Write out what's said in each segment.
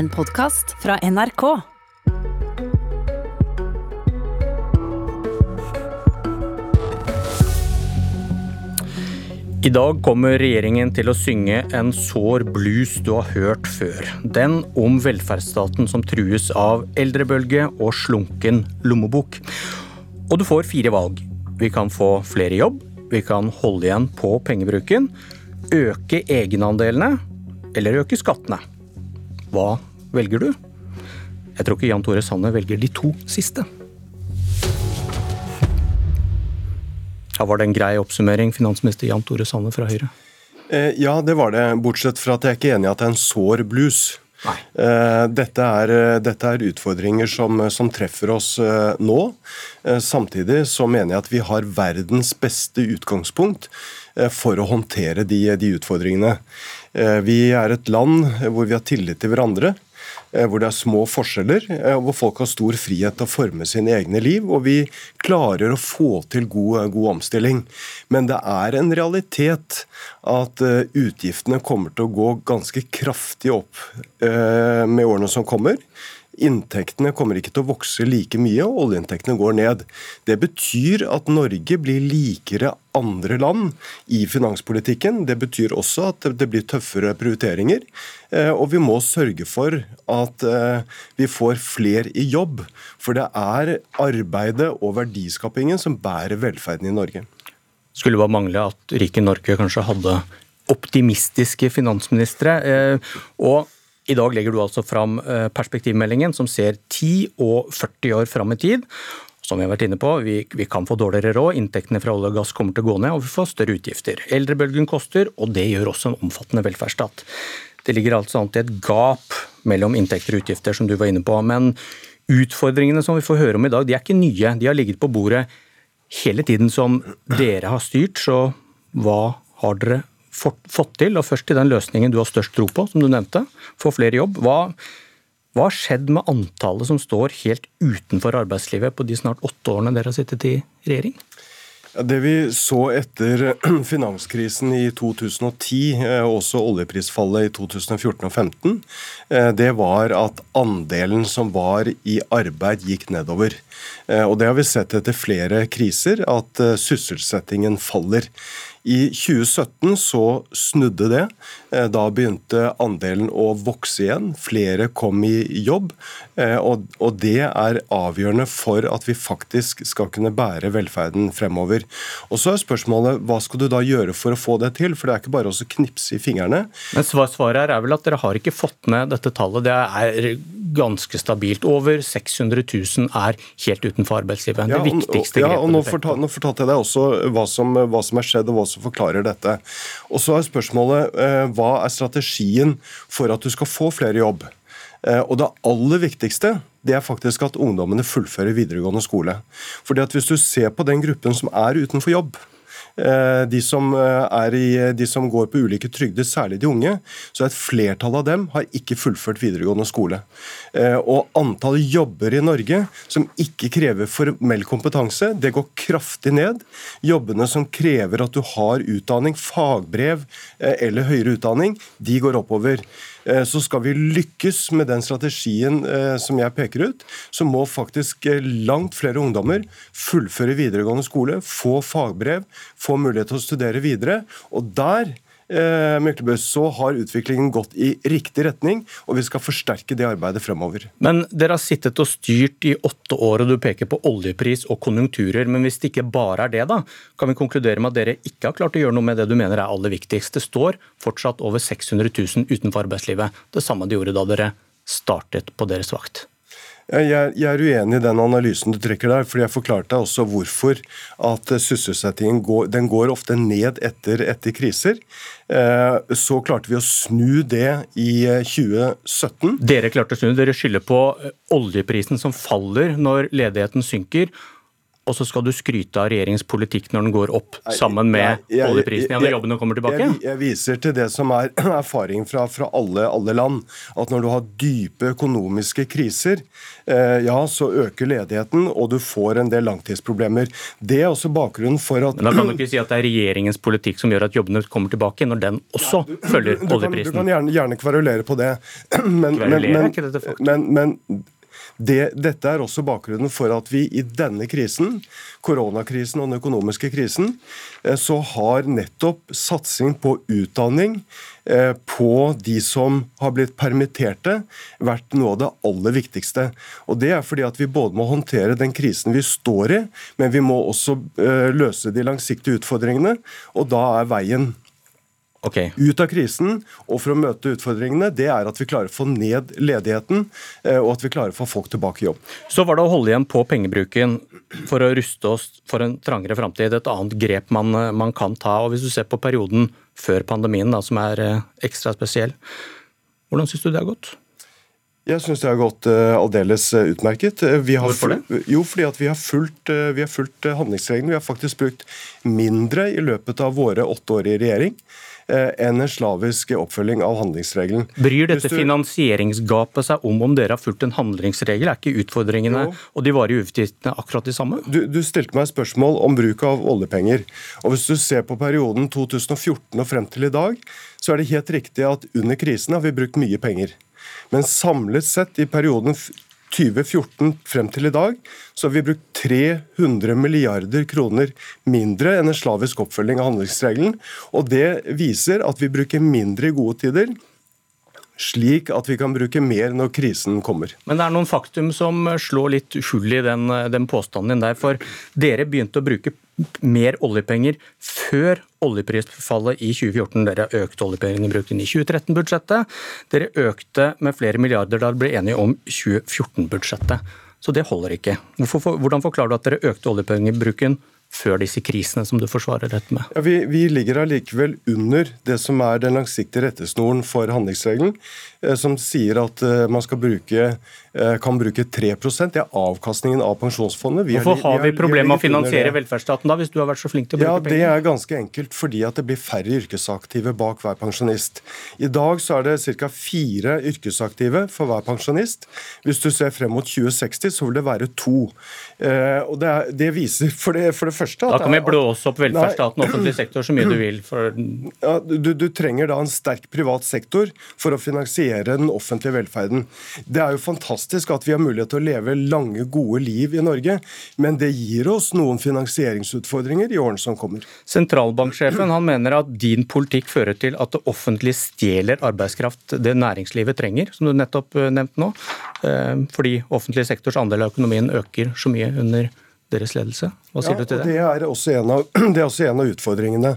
En podkast fra NRK. I dag kommer regjeringen til å synge en sår blues du har hørt før. Den om velferdsstaten som trues av eldrebølge og slunken lommebok. Og du får fire valg. Vi kan få flere jobb, vi kan holde igjen på pengebruken, øke egenandelene eller øke skattene. Hva velger du? Jeg tror ikke Jan Tore Sanner velger de to siste. Ja, Var det en grei oppsummering, finansminister Jan Tore Sanner fra Høyre? Eh, ja, det var det. Bortsett fra at jeg er ikke enig i at det er en sår blues. Eh, dette er, dette er, utfordringer som, som treffer oss eh, nå. Samtidig så mener jeg at vi har verdens beste utgangspunkt for å håndtere de, de utfordringene. Vi er et land hvor vi har tillit til hverandre. Eh, hvor det er små forskjeller, eh, hvor folk har stor frihet til å forme sine egne liv. Og vi klarer å få til god, god omstilling. Men det er en realitet at eh, utgiftene kommer til å gå ganske kraftig opp med årene som kommer. Inntektene kommer ikke til å vokse like mye, og oljeinntektene går ned. Det betyr at Norge blir likere andre land i finanspolitikken. Det betyr også at det blir tøffere prioriteringer. Eh, og vi må sørge for at eh, vi får flere i jobb. For det er arbeidet og verdiskapingen som bærer velferden i Norge. Skulle bare mangle at rike Norge kanskje hadde optimistiske finansministre. Eh, og i dag legger du altså fram eh, perspektivmeldingen som ser 10 og 40 år fram i tid. Som vi har vært inne på, vi, vi, kan få dårligere råd, inntektene fra olje og gass kommer til å gå ned, og vi får større utgifter. Eldrebølgen koster, og det gjør også en omfattende velferdsstat. Det ligger altså an et gap mellom inntekter og utgifter, som du var inne på. Men utfordringene som vi får høre om i dag, de er ikke nye. De har ligget på bordet hele tiden som dere har styrt, så hva har dere fått til, og først til den løsningen du har størst tro på, som du nevnte, få flere jobb. Hva, hva har skjedd med antallet som står helt utenfor arbeidslivet på de snart åtte årene dere har sittet i regjering? Det vi så etter finanskrisen i 2010, eh, også oljeprisfallet i 2014 og 2015, eh, det var at andelen som var i arbeid, gikk nedover. Eh, og Det har vi sett etter flere kriser, at sysselsettingen faller. I 2017 så snudde det. Eh, da begynte andelen å vokse igjen. Flere kom i jobb. Eh, og det er avgjørende for at vi faktisk skal kunne bære velferden fremover. Og Så er spørsmålet hva skal du da gjøre for å få det til? For det er ikke bare å knipse i fingrene. Men svaret her er vel at dere har ikke fått ned dette tallet. Det er ganske stabilt. Over 600 000 er helt utenfor arbeidslivet. Det viktigste grepet ja, og nå, fortal, nå fortalte jeg deg også hva som, hva som er skjedd, og hva som forklarer dette. Og så er spørsmålet eh, hva er strategien for at du skal få flere jobb? Eh, og det aller viktigste det er faktisk at ungdommene fullfører videregående skole. Fordi at Hvis du ser på den gruppen som er utenfor jobb, de som, eh, i, de som, går på ulike trygder, særlig de unge, så et flertall av dem har ikke fullført videregående skole. Eh, og antall jobber i Norge som ikke krever formell kompetanse, det går kraftig ned. Jobbene som krever at du har utdanning, fagbrev eller høyere utdanning, de går oppover. Eh, så skal vi lykkes med den strategien eh, som jeg peker ut, så må faktisk eh, langt flere ungdommer fullføre videregående skole, få fagbrev, få mulighet til å studere videre. Og der så har utviklingen gått i riktig retning, og vi skal forsterke det arbeidet fremover. Men dere har sittet og styrt i åtte år, og du peker på oljepris og konjunkturer. Men hvis det ikke bare er det, da, kan vi konkludere med at dere ikke har klart å gjøre noe med det du mener er aller viktigst. Det står fortsatt over 600 000 utenfor arbeidslivet. Det samme de gjorde da dere startet på deres vakt. Jeg, er uenig i den analysen du trekker der, fordi jeg forklarte også hvorfor at sysselsettingen går, den går ofte ned etter, etter kriser. Eh, så klarte vi å snu det i 2017. Eh, Dere klarte å snu, det. dere skylder på eh, oljeprisen som faller når ledigheten synker. Og så skal du skryte av regjeringens politikk når den går opp sammen med jeg, jeg, oljeprisen igjen når jobbene kommer tilbake? Jeg, jeg, viser til det som er erfaring fra, fra alle, alle, land. At når du har dype økonomiske kriser, eh, ja, så øker ledigheten, og du får en del langtidsproblemer. Det er også bakgrunnen for at Men Da kan du ikke si at det er regjeringens politikk som gjør at jobbene kommer tilbake, når den også ja, du, følger du, oljeprisen? Du kan gjerne, gjerne kverulere på det. Men, men, men, men, men det, dette er også bakgrunnen for at vi i denne krisen, koronakrisen og den økonomiske krisen, eh, så har nettopp satsing på utdanning eh, på de som har blitt permitterte, vært noe av det aller viktigste. Og Det er fordi at vi både må håndtere den krisen vi står i, men vi må også eh, løse de langsiktige utfordringene. Og da er veien Okay. ut av krisen og for å møte utfordringene, det er at vi klarer å få ned ledigheten eh, og at vi klarer å få folk tilbake i jobb. Så var det å holde igjen på pengebruken for å ruste oss for en trangere framtid et annet grep man, eh, man, kan ta. Og Hvis du ser på perioden før pandemien, da, som er eh, ekstra spesiell, hvordan syns du det har gått? Jeg syns det har gått uh, aldeles utmerket. Hvorfor det? Jo, fordi at vi har fulgt, uh, vi har fulgt handlingsreglene. Vi har faktisk brukt mindre i løpet av våre åtte år i regjering. Eh, enn en slavisk oppfølging av handlingsregelen. Bryr dette du... finansieringsgapet seg om om dere har fulgt en handlingsregel? Er ikke utfordringene jo. og de varige utgiftene akkurat de samme? Du, du, stilte meg spørsmål om bruk av oljepenger. Og Hvis du ser på perioden 2014 og frem til i dag, så er det helt riktig at under krisen har vi brukt mye penger. Men samlet sett i perioden 2014 frem til i dag så har vi brukt 300 milliarder kroner mindre enn en slavisk oppfølging av handlingsregelen. Og det viser at vi bruker mindre i gode tider slik at vi kan bruke mer når krisen kommer. Men det er noen faktum som slår litt hull i den, den påstanden din der. For dere begynte å bruke mer oljepenger før oljeprisfallet i 2014. Dere økte oljepengebruken i 2013-budsjettet. Dere økte med flere milliarder da dere ble enige om 2014-budsjettet. Så det holder ikke. Hvorfor, hvordan forklarer du at dere økte oljepengebruken før disse krisene som du forsvarer dette med? Ja, vi, vi, ligger allikevel under det som er den langsiktige rettesnoren for handlingsregelen, som sier at eh, man skal bruke, eh, kan bruke 3 Det er avkastningen av pensjonsfondet. Vi Hvorfor har vi, vi problemer med å finansiere velferdsstaten da, hvis du har vært så flink til å bruke ja, penger? Det er ganske enkelt fordi at det blir færre yrkesaktive bak hver pensjonist. I dag så er det ca. fire yrkesaktive for hver pensjonist. Hvis du ser frem mot 2060, så vil det være to. Og det, er, det viser for det, for det første Da kan vi blåse opp velferdsstaten og offentlig sektor så mye du vil. For... Ja, du, du, trenger da en sterk privat sektor for å finansiere den offentlige velferden. Det er jo fantastisk at vi har mulighet til å leve lange, gode liv i Norge, men det gir oss noen finansieringsutfordringer i årene som kommer. Sentralbanksjefen han mener at din politikk fører til at det offentlige stjeler arbeidskraft det næringslivet trenger, som du nettopp eh, nevnte nå, eh, fordi offentlig sektors andel av økonomien øker så mye under deres ledelse. Hva sier ja, du til det? Det er, en av, det er også en av utfordringene.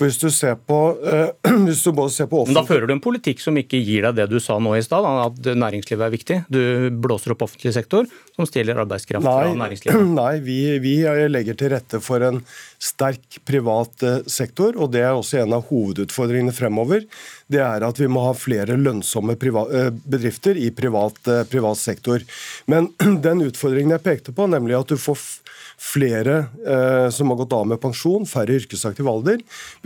For hvis du ser på, uh, hvis du både ser på Men Da fører du en politikk som ikke gir deg det du sa nå i stad, at næringslivet er viktig. Du blåser opp offentlig sektor, som stjeler arbeidskraft nei, fra næringslivet. Nei, vi, vi, legger til rette for en sterk privat eh, sektor, og det er også en av hovedutfordringene fremover. Det er at vi må ha flere lønnsomme eh, bedrifter i privat, privat sektor. Men den utfordringen jeg pekte på, nemlig at du får flere eh, som har gått av med pensjon, færre yrkesaktiv alder,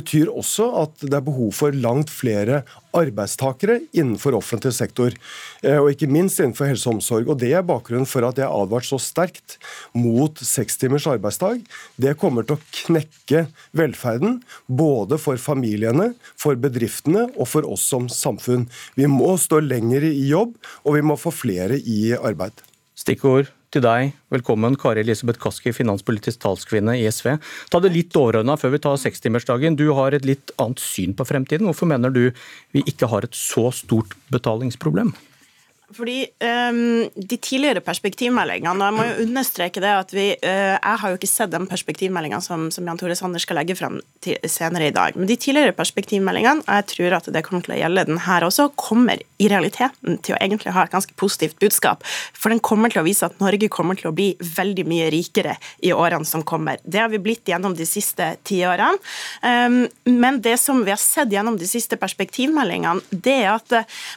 betyr også at det er behov for langt flere arbeidstakere innenfor offentlig sektor. Eh, og ikke minst innenfor helse og omsorg. Og Det er bakgrunnen for at jeg har advart så sterkt mot seks timers arbeidsdag. Det kommer til å knekke velferden, både for familiene, for bedriftene og for oss som samfunn. Vi må stå lenger i jobb, og vi må få flere i arbeid. Stikkord til deg. Velkommen, Kari Elisabeth Kaski, finanspolitisk talskvinne i SV. Ta det litt overordna før vi tar sekstimersdagen. Du har et litt annet syn på fremtiden. Hvorfor mener du vi ikke har et så stort betalingsproblem? Fordi um, De tidligere perspektivmeldingene og Jeg må jo understreke det at vi, uh, jeg har jo ikke sett den perspektivmeldinga som, som, Jan Tore Sander skal legge frem senere i dag. Men de tidligere perspektivmeldingene, og jeg tror at det kommer til å gjelde den her også, kommer i realiteten til å egentlig ha et ganske positivt budskap. For den kommer til å vise at Norge kommer til å bli veldig mye rikere i årene som kommer. Det har vi blitt gjennom de siste ti årene. Um, men det som vi har sett gjennom de siste perspektivmeldingene, det er at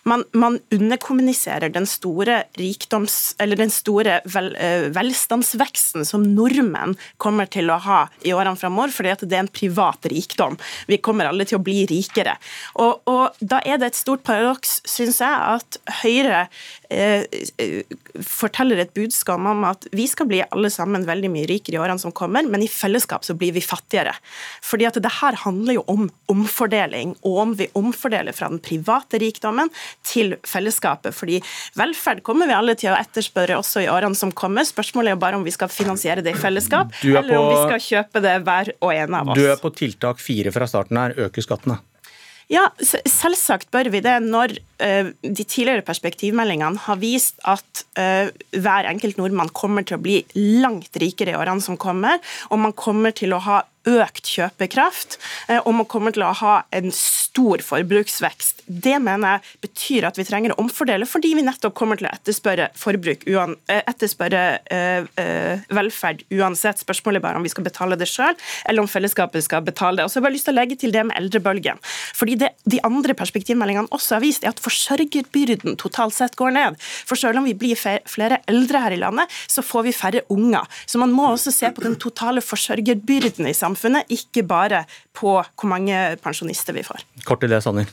man, man underkommuniserer innebærer den store rikdoms... Den store vel, uh, velstandsveksten som nordmenn kommer til å ha i årene framover, fordi det er en privat rikdom. Vi kommer alle til å bli rikere. Og, og da er det et stort paradoks, syns jeg, at Høyre eh, forteller et budskap om at vi skal bli alle sammen veldig mye rikere i årene som kommer, men i fellesskap så blir vi fattigere. Fordi at det her handler jo om omfordeling, og om vi omfordeler fra den private rikdommen til fellesskapet. Fordi velferd kommer vi alle til å etterspørre også i årene som kommer. Spørsmålet er bare om vi skal finansiere det i fellesskap, eller på, om vi skal kjøpe det hver og en av oss. Du er på tiltak fire fra starten her, øke skattene. Ja, selvsagt bør vi det når uh, de tidligere perspektivmeldingene har vist at uh, hver enkelt nordmann kommer til å bli langt rikere i årene som kommer, og man kommer til å ha økt kjøpekraft, uh, og man kommer til å ha en stor forbruksvekst. Det mener jeg betyr at vi trenger å omfordele, fordi vi nettopp kommer til å etterspørre, forbruk, uan, etterspørre velferd uansett. Spørsmålet er bare om vi skal betale det sjøl, eller om fellesskapet skal betale det. Og så har jeg bare lyst til å legge til det med eldrebølgen. Fordi det de andre perspektivmeldingene også har vist, er at forsørgerbyrden totalt sett går ned. For selv om vi blir flere eldre her i landet, så får vi færre unger. Så man må også se på den totale forsørgerbyrden i samfunnet, ikke bare på hvor mange pensjonister vi får. Kort til det, Sanner.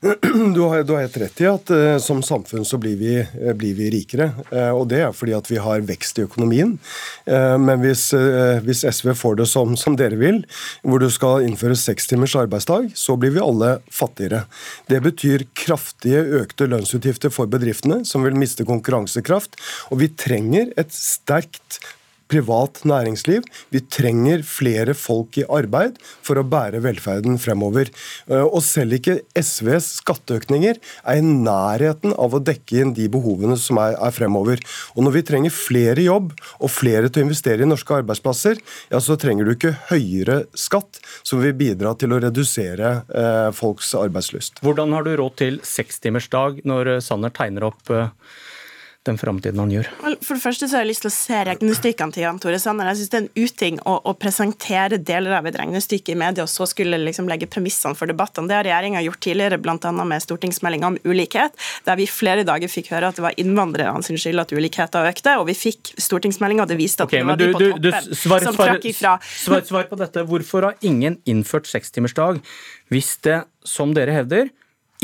Du har, du har, helt rett i at uh, som samfunn så blir vi, uh, blir vi rikere. Uh, og det er fordi at vi har vekst i økonomien. men hvis, hvis, SV får det som, som, dere vil, hvor du skal innføre seks timers arbeidsdag, så blir vi alle fattigere. Det betyr kraftige økte lønnsutgifter for bedriftene, som vil miste konkurransekraft. Og vi trenger et sterkt privat næringsliv. Vi trenger flere folk i arbeid for å bære velferden fremover. Eh, og selv ikke SVs skatteøkninger er i nærheten av å dekke inn de behovene som er, er fremover. Og når vi trenger flere jobb og flere til å investere i norske arbeidsplasser, ja, så trenger du ikke høyere skatt som vil bidra til å redusere eh, folks arbeidslyst. Hvordan har du råd til sekstimersdag når Sanner tegner opp eh, den framtiden han gjør. For det første så har jeg lyst til å se regnestykkene til Jan Tore Sanner. Jeg syns det er en uting å, å, presentere deler av et regnestykke i media og så skulle liksom legge premissene for debattene. Det har regjeringa gjort tidligere, bl.a. med stortingsmeldinga om ulikhet, der vi flere dager fikk høre at det var innvandrerne sin skyld at ulikheten økte, og vi fikk stortingsmeldinga, og det viste at okay, det var du, de på toppen du, svar, som trakk ifra. Svar, svar på dette. Hvorfor har ingen innført sekstimersdag hvis det, som dere hevder,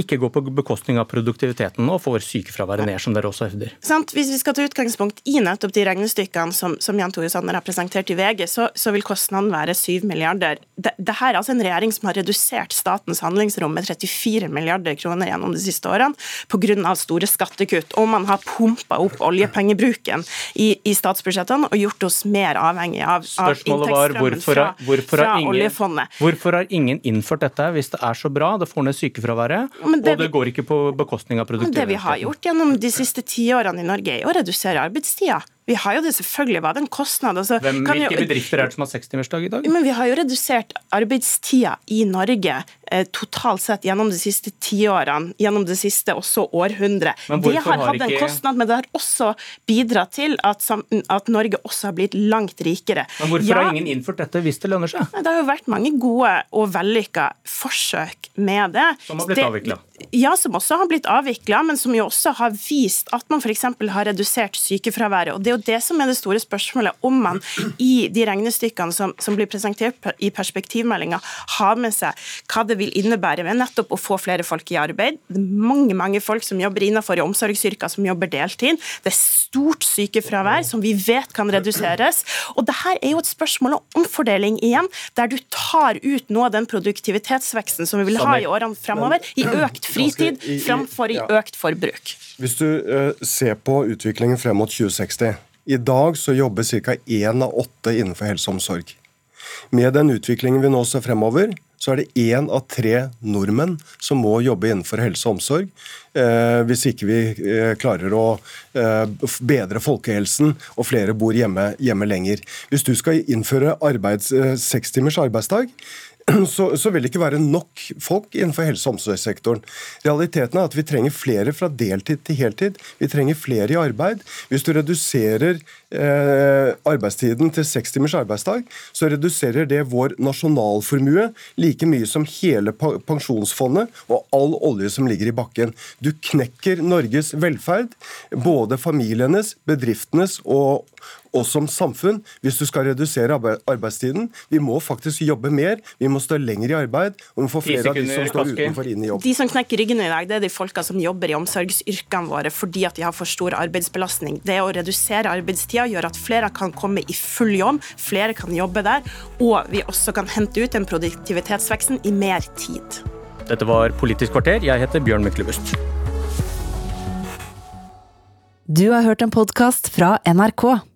ikke gå på bekostning av produktiviteten og får sykefraværet ned, som dere også hevder. Hvis vi skal ta utgangspunkt i nettopp de regnestykkene som, som Jan Tore Sanner har presentert i VG, så, så vil kostnaden være 7 milliarder. Dette er altså en regjering som har redusert statens handlingsrom med 34 milliarder kroner gjennom de siste årene pga. store skattekutt. Og man har pumpa opp oljepengebruken i, i, statsbudsjettene og gjort oss mer avhengig av, av inntektsstrømmen fra, fra ingen, oljefondet. Hvorfor har ingen innført dette hvis det er så bra? Det får ned sykefraværet det og det går ikke på bekostning av produktivitet. Det vi har gjort gjennom de siste tiårene i Norge, er å redusere arbeidstida. Vi har jo det selvfølgelig var det en kostnad. Altså, Hvem, hvilke jo, bedrifter er det som har sekstimersdag i dag? Men Vi har jo redusert arbeidstida i Norge eh, totalt sett gjennom de siste tiårene, gjennom det siste også århundret. Det har hatt en kostnad, men det har også bidratt til at, at, Norge også har blitt langt rikere. Men Hvorfor ja, har ingen innført dette hvis det lønner seg? Det har jo vært mange gode og vellykka forsøk med det. Som har blitt avvikla? Ja, som også har blitt avvikla, men som jo også har vist at man f.eks. har redusert sykefraværet. og det er jo det som er det store spørsmålet, om man i de regnestykkene som, som blir presentert i perspektivmeldinga, har med seg hva det vil innebære ved nettopp å få flere folk i arbeid. Det er mange mange folk som jobber innenfor i omsorgsyrker, som jobber deltid. Det er stort sykefravær som vi vet kan reduseres. Og det her er jo et spørsmål om omfordeling igjen, der du tar ut noe av den produktivitetsveksten som vi vil ha i årene fremover, i økt fritid framfor i økt forbruk. Hvis du uh, ser på utviklingen frem mot 2060 i dag så jobber ca. én av åtte innenfor helse og omsorg. Med den utviklingen vi nå ser fremover, så er det én av tre nordmenn som må jobbe innenfor helse og omsorg. Eh, hvis ikke vi eh, klarer å eh, bedre folkehelsen og flere bor hjemme, hjemme lenger. Hvis du skal innføre arbeids, seks timers arbeidsdag, så, så, vil det ikke være nok folk innenfor helse- og omsorgssektoren. Realiteten er at vi trenger flere fra deltid til heltid. Vi trenger flere i arbeid. Hvis du reduserer eh, arbeidstiden til seks timers arbeidsdag, så reduserer det vår nasjonalformue like mye som hele pensjonsfondet og all olje som ligger i bakken. Du knekker Norges velferd, både familienes, bedriftenes og oss som samfunn hvis du skal redusere arbeidstiden. Vi må faktisk jobbe mer, vi må stå lenger i arbeid, og vi må få flere av de som står utenfor, inn i jobb. De som knekker ryggen i dag, det er de folka som jobber i omsorgsyrkene våre fordi at de har for stor arbeidsbelastning. Det å redusere arbeidstida gjør at flere kan komme i full jobb, flere kan jobbe der, og vi også kan hente ut den produktivitetsveksten i mer tid. Dette var Politisk kvarter. Jeg heter Bjørn Myklebust. Du har hørt en podkast fra NRK.